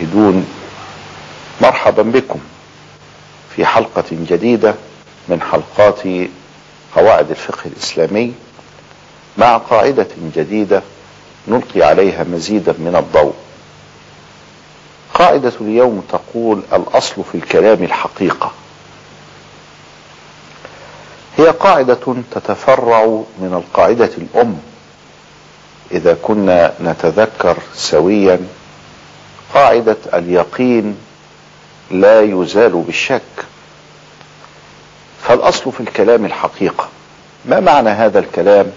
المشاهدون مرحبا بكم في حلقة جديدة من حلقات قواعد الفقه الإسلامي مع قاعدة جديدة نلقي عليها مزيدا من الضوء. قاعدة اليوم تقول الأصل في الكلام الحقيقة. هي قاعدة تتفرع من القاعدة الأم. إذا كنا نتذكر سويا قاعدة اليقين لا يزال بالشك. فالأصل في الكلام الحقيقة. ما معنى هذا الكلام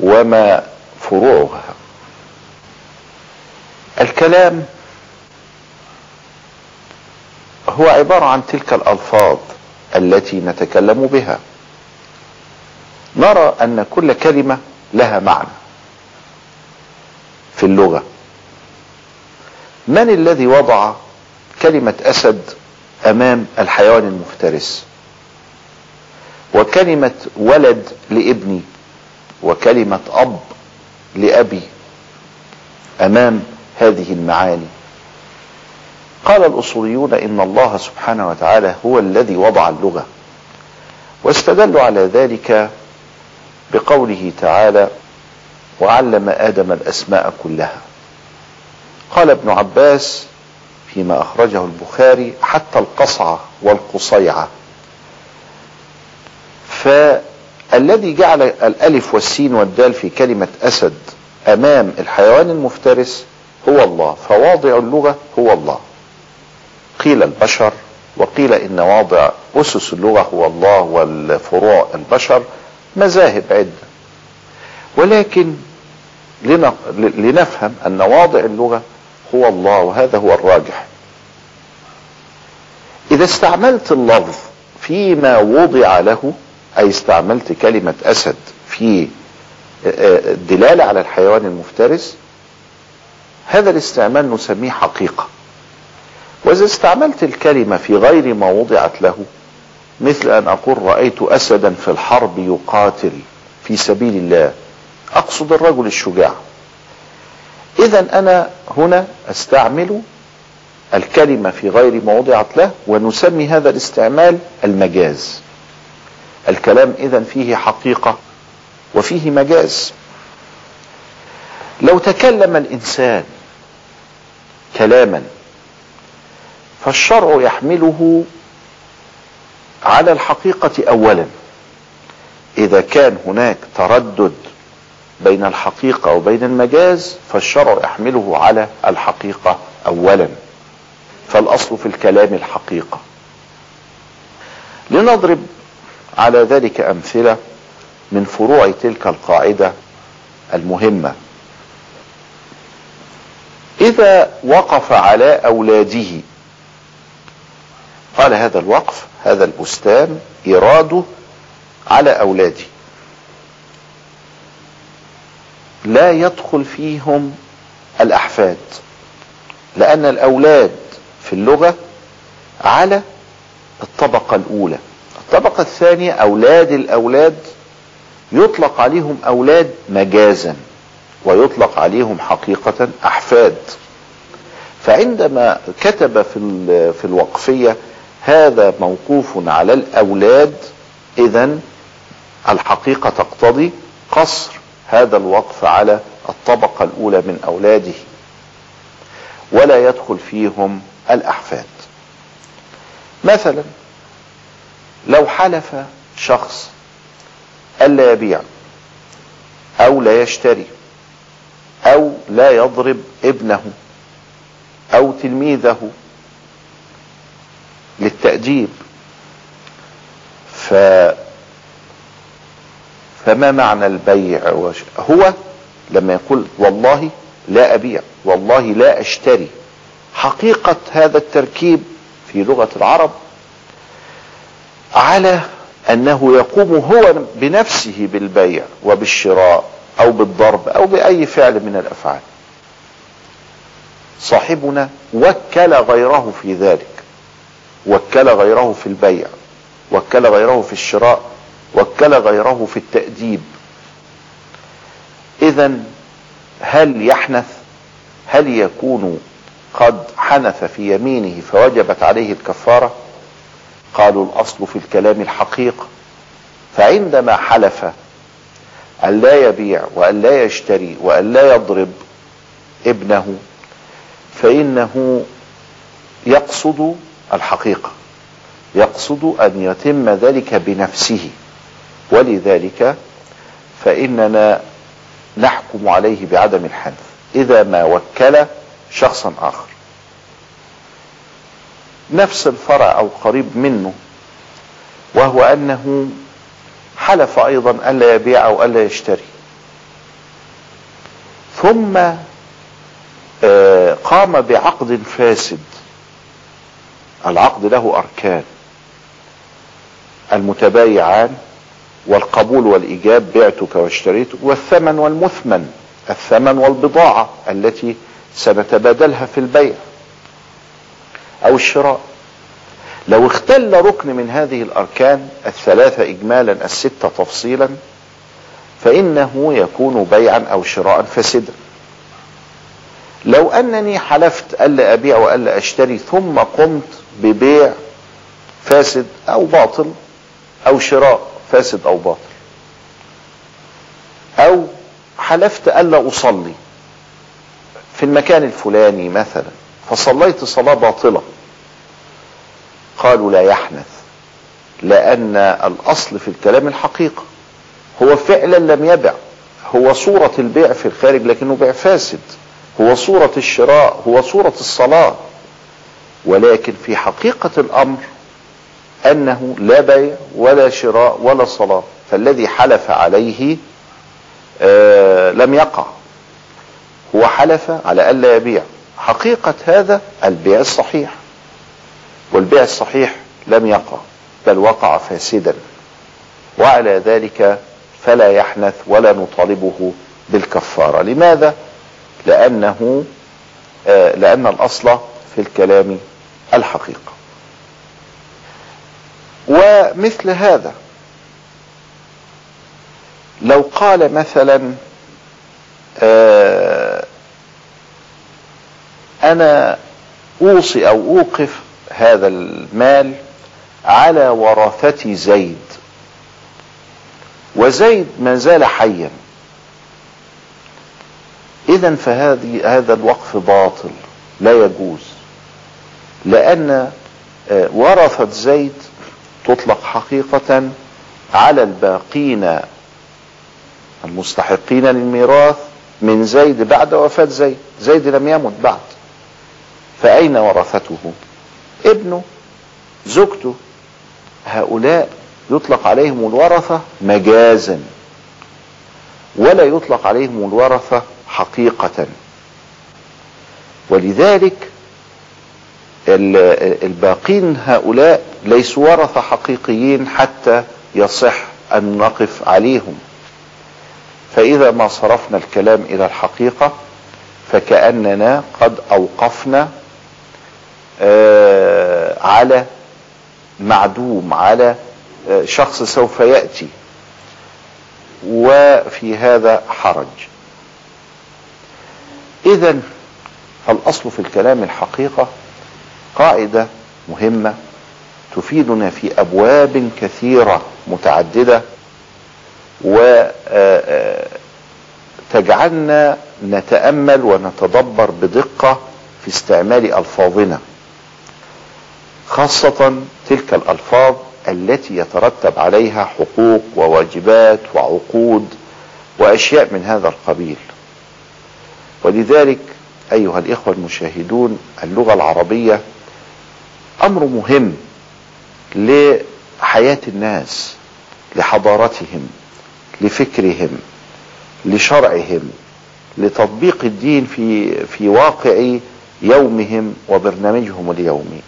وما فروعها؟ الكلام هو عبارة عن تلك الألفاظ التي نتكلم بها. نرى أن كل كلمة لها معنى في اللغة. من الذي وضع كلمة أسد أمام الحيوان المفترس؟ وكلمة ولد لابني وكلمة أب لأبي أمام هذه المعاني. قال الأصوليون إن الله سبحانه وتعالى هو الذي وضع اللغة واستدلوا على ذلك بقوله تعالى وعلم آدم الأسماء كلها قال ابن عباس فيما أخرجه البخاري حتى القصعة والقصيعة. فالذي جعل الألف والسين والدال في كلمة أسد أمام الحيوان المفترس هو الله فواضع اللغة هو الله. قيل البشر وقيل إن واضع أسس اللغة هو الله والفروع البشر مذاهب عدة. ولكن لنفهم أن واضع اللغة هو الله وهذا هو الراجح. إذا استعملت اللفظ فيما وضع له أي استعملت كلمة أسد في الدلالة على الحيوان المفترس هذا الاستعمال نسميه حقيقة. وإذا استعملت الكلمة في غير ما وضعت له مثل أن أقول رأيت أسدا في الحرب يقاتل في سبيل الله أقصد الرجل الشجاع. إذا أنا هنا أستعمل الكلمة في غير ما وضعت له ونسمي هذا الاستعمال المجاز. الكلام إذا فيه حقيقة وفيه مجاز. لو تكلم الإنسان كلاما فالشرع يحمله على الحقيقة أولا. إذا كان هناك تردد بين الحقيقة وبين المجاز فالشرع يحمله على الحقيقة أولا. فالأصل في الكلام الحقيقة. لنضرب على ذلك أمثلة من فروع تلك القاعدة المهمة. إذا وقف على أولاده قال هذا الوقف هذا البستان إراده على أولادي لا يدخل فيهم الأحفاد لأن الأولاد في اللغة على الطبقة الأولى. الطبقة الثانية أولاد الأولاد يطلق عليهم أولاد مجازا ويطلق عليهم حقيقة أحفاد. فعندما كتب في في الوقفية هذا موقوف على الأولاد إذا الحقيقة تقتضي قصر هذا الوقف على الطبقة الأولى من أولاده ولا يدخل فيهم الأحفاد. مثلا لو حلف شخص ألا يبيع أو لا يشتري أو لا يضرب ابنه أو تلميذه للتأديب ف فما معنى البيع؟ وش... هو لما يقول والله لا أبيع والله لا أشتري. حقيقة هذا التركيب في لغة العرب على أنه يقوم هو بنفسه بالبيع وبالشراء أو بالضرب أو بأي فعل من الأفعال. صاحبنا وكل غيره في ذلك وكل غيره في البيع وكل غيره في الشراء وكل غيره في التأديب. إذا هل يحنث؟ هل يكون قد حنث في يمينه فوجبت عليه الكفارة؟ قالوا الأصل في الكلام الحقيقة فعندما حلف أن لا يبيع وأن لا يشتري وأن لا يضرب ابنه فإنه يقصد الحقيقة يقصد أن يتم ذلك بنفسه. ولذلك فإننا نحكم عليه بعدم الحنث إذا ما وكل شخصا آخر. نفس الفرع أو قريب منه وهو أنه حلف أيضا ألا يبيع أو ألا يشتري. ثم قام بعقد فاسد. العقد له أركان. المتبايعان والقبول والإيجاب بعتك واشتريتك والثمن والمثمن الثمن والبضاعة التي سنتبادلها في البيع أو الشراء. لو اختل ركن من هذه الأركان الثلاثة إجمالا الستة تفصيلا فإنه يكون بيعا أو شراء فاسدا. لو أنني حلفت ألا أبيع وألا أشتري ثم قمت ببيع فاسد أو باطل أو شراء فاسد أو باطل. أو حلفت ألا أصلي في المكان الفلاني مثلا فصليت صلاة باطلة. قالوا لا يحنث لأن الأصل في الكلام الحقيقة. هو فعلا لم يبع. هو صورة البيع في الخارج لكنه بيع فاسد. هو صورة الشراء هو صورة الصلاة. ولكن في حقيقة الأمر أنه لا بيع ولا شراء ولا صلاة فالذي حلف عليه آه لم يقع. هو حلف على ألا يبيع. حقيقة هذا البيع الصحيح. والبيع الصحيح لم يقع بل وقع فاسدا. وعلى ذلك فلا يحنث ولا نطالبه بالكفارة. لماذا؟ لأنه آه لأن الأصل في الكلام الحقيقة. ومثل هذا. لو قال مثلا آه أنا أوصي أو أوقف هذا المال على ورثة زيد. وزيد ما زال حيا. اذا فهذه هذا الوقف باطل لا يجوز. لأن آه ورثة زيد تطلق حقيقة على الباقين المستحقين للميراث من زيد بعد وفاة زيد. زيد لم يمت بعد. فأين ورثته؟ ابنه زوجته. هؤلاء يطلق عليهم الورثة مجازا. ولا يطلق عليهم الورثة حقيقة. ولذلك الباقين هؤلاء ليسوا ورثة حقيقيين حتى يصح أن نقف عليهم. فإذا ما صرفنا الكلام إلى الحقيقة فكأننا قد أوقفنا على معدوم على شخص سوف يأتي. وفي هذا حرج. إذا فالأصل في الكلام الحقيقة قاعدة مهمة. تفيدنا في أبواب كثيرة متعددة وتجعلنا نتأمل ونتدبر بدقة في استعمال ألفاظنا خاصة تلك الألفاظ التي يترتب عليها حقوق وواجبات وعقود وأشياء من هذا القبيل. ولذلك أيها الإخوة المشاهدون اللغة العربية أمر مهم لحياة الناس لحضارتهم لفكرهم لشرعهم لتطبيق الدين في في واقع يومهم وبرنامجهم اليومي.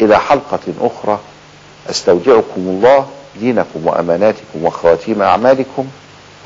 إلى حلقة أخرى أستودعكم الله دينكم وأماناتكم وخواتيم أعمالكم.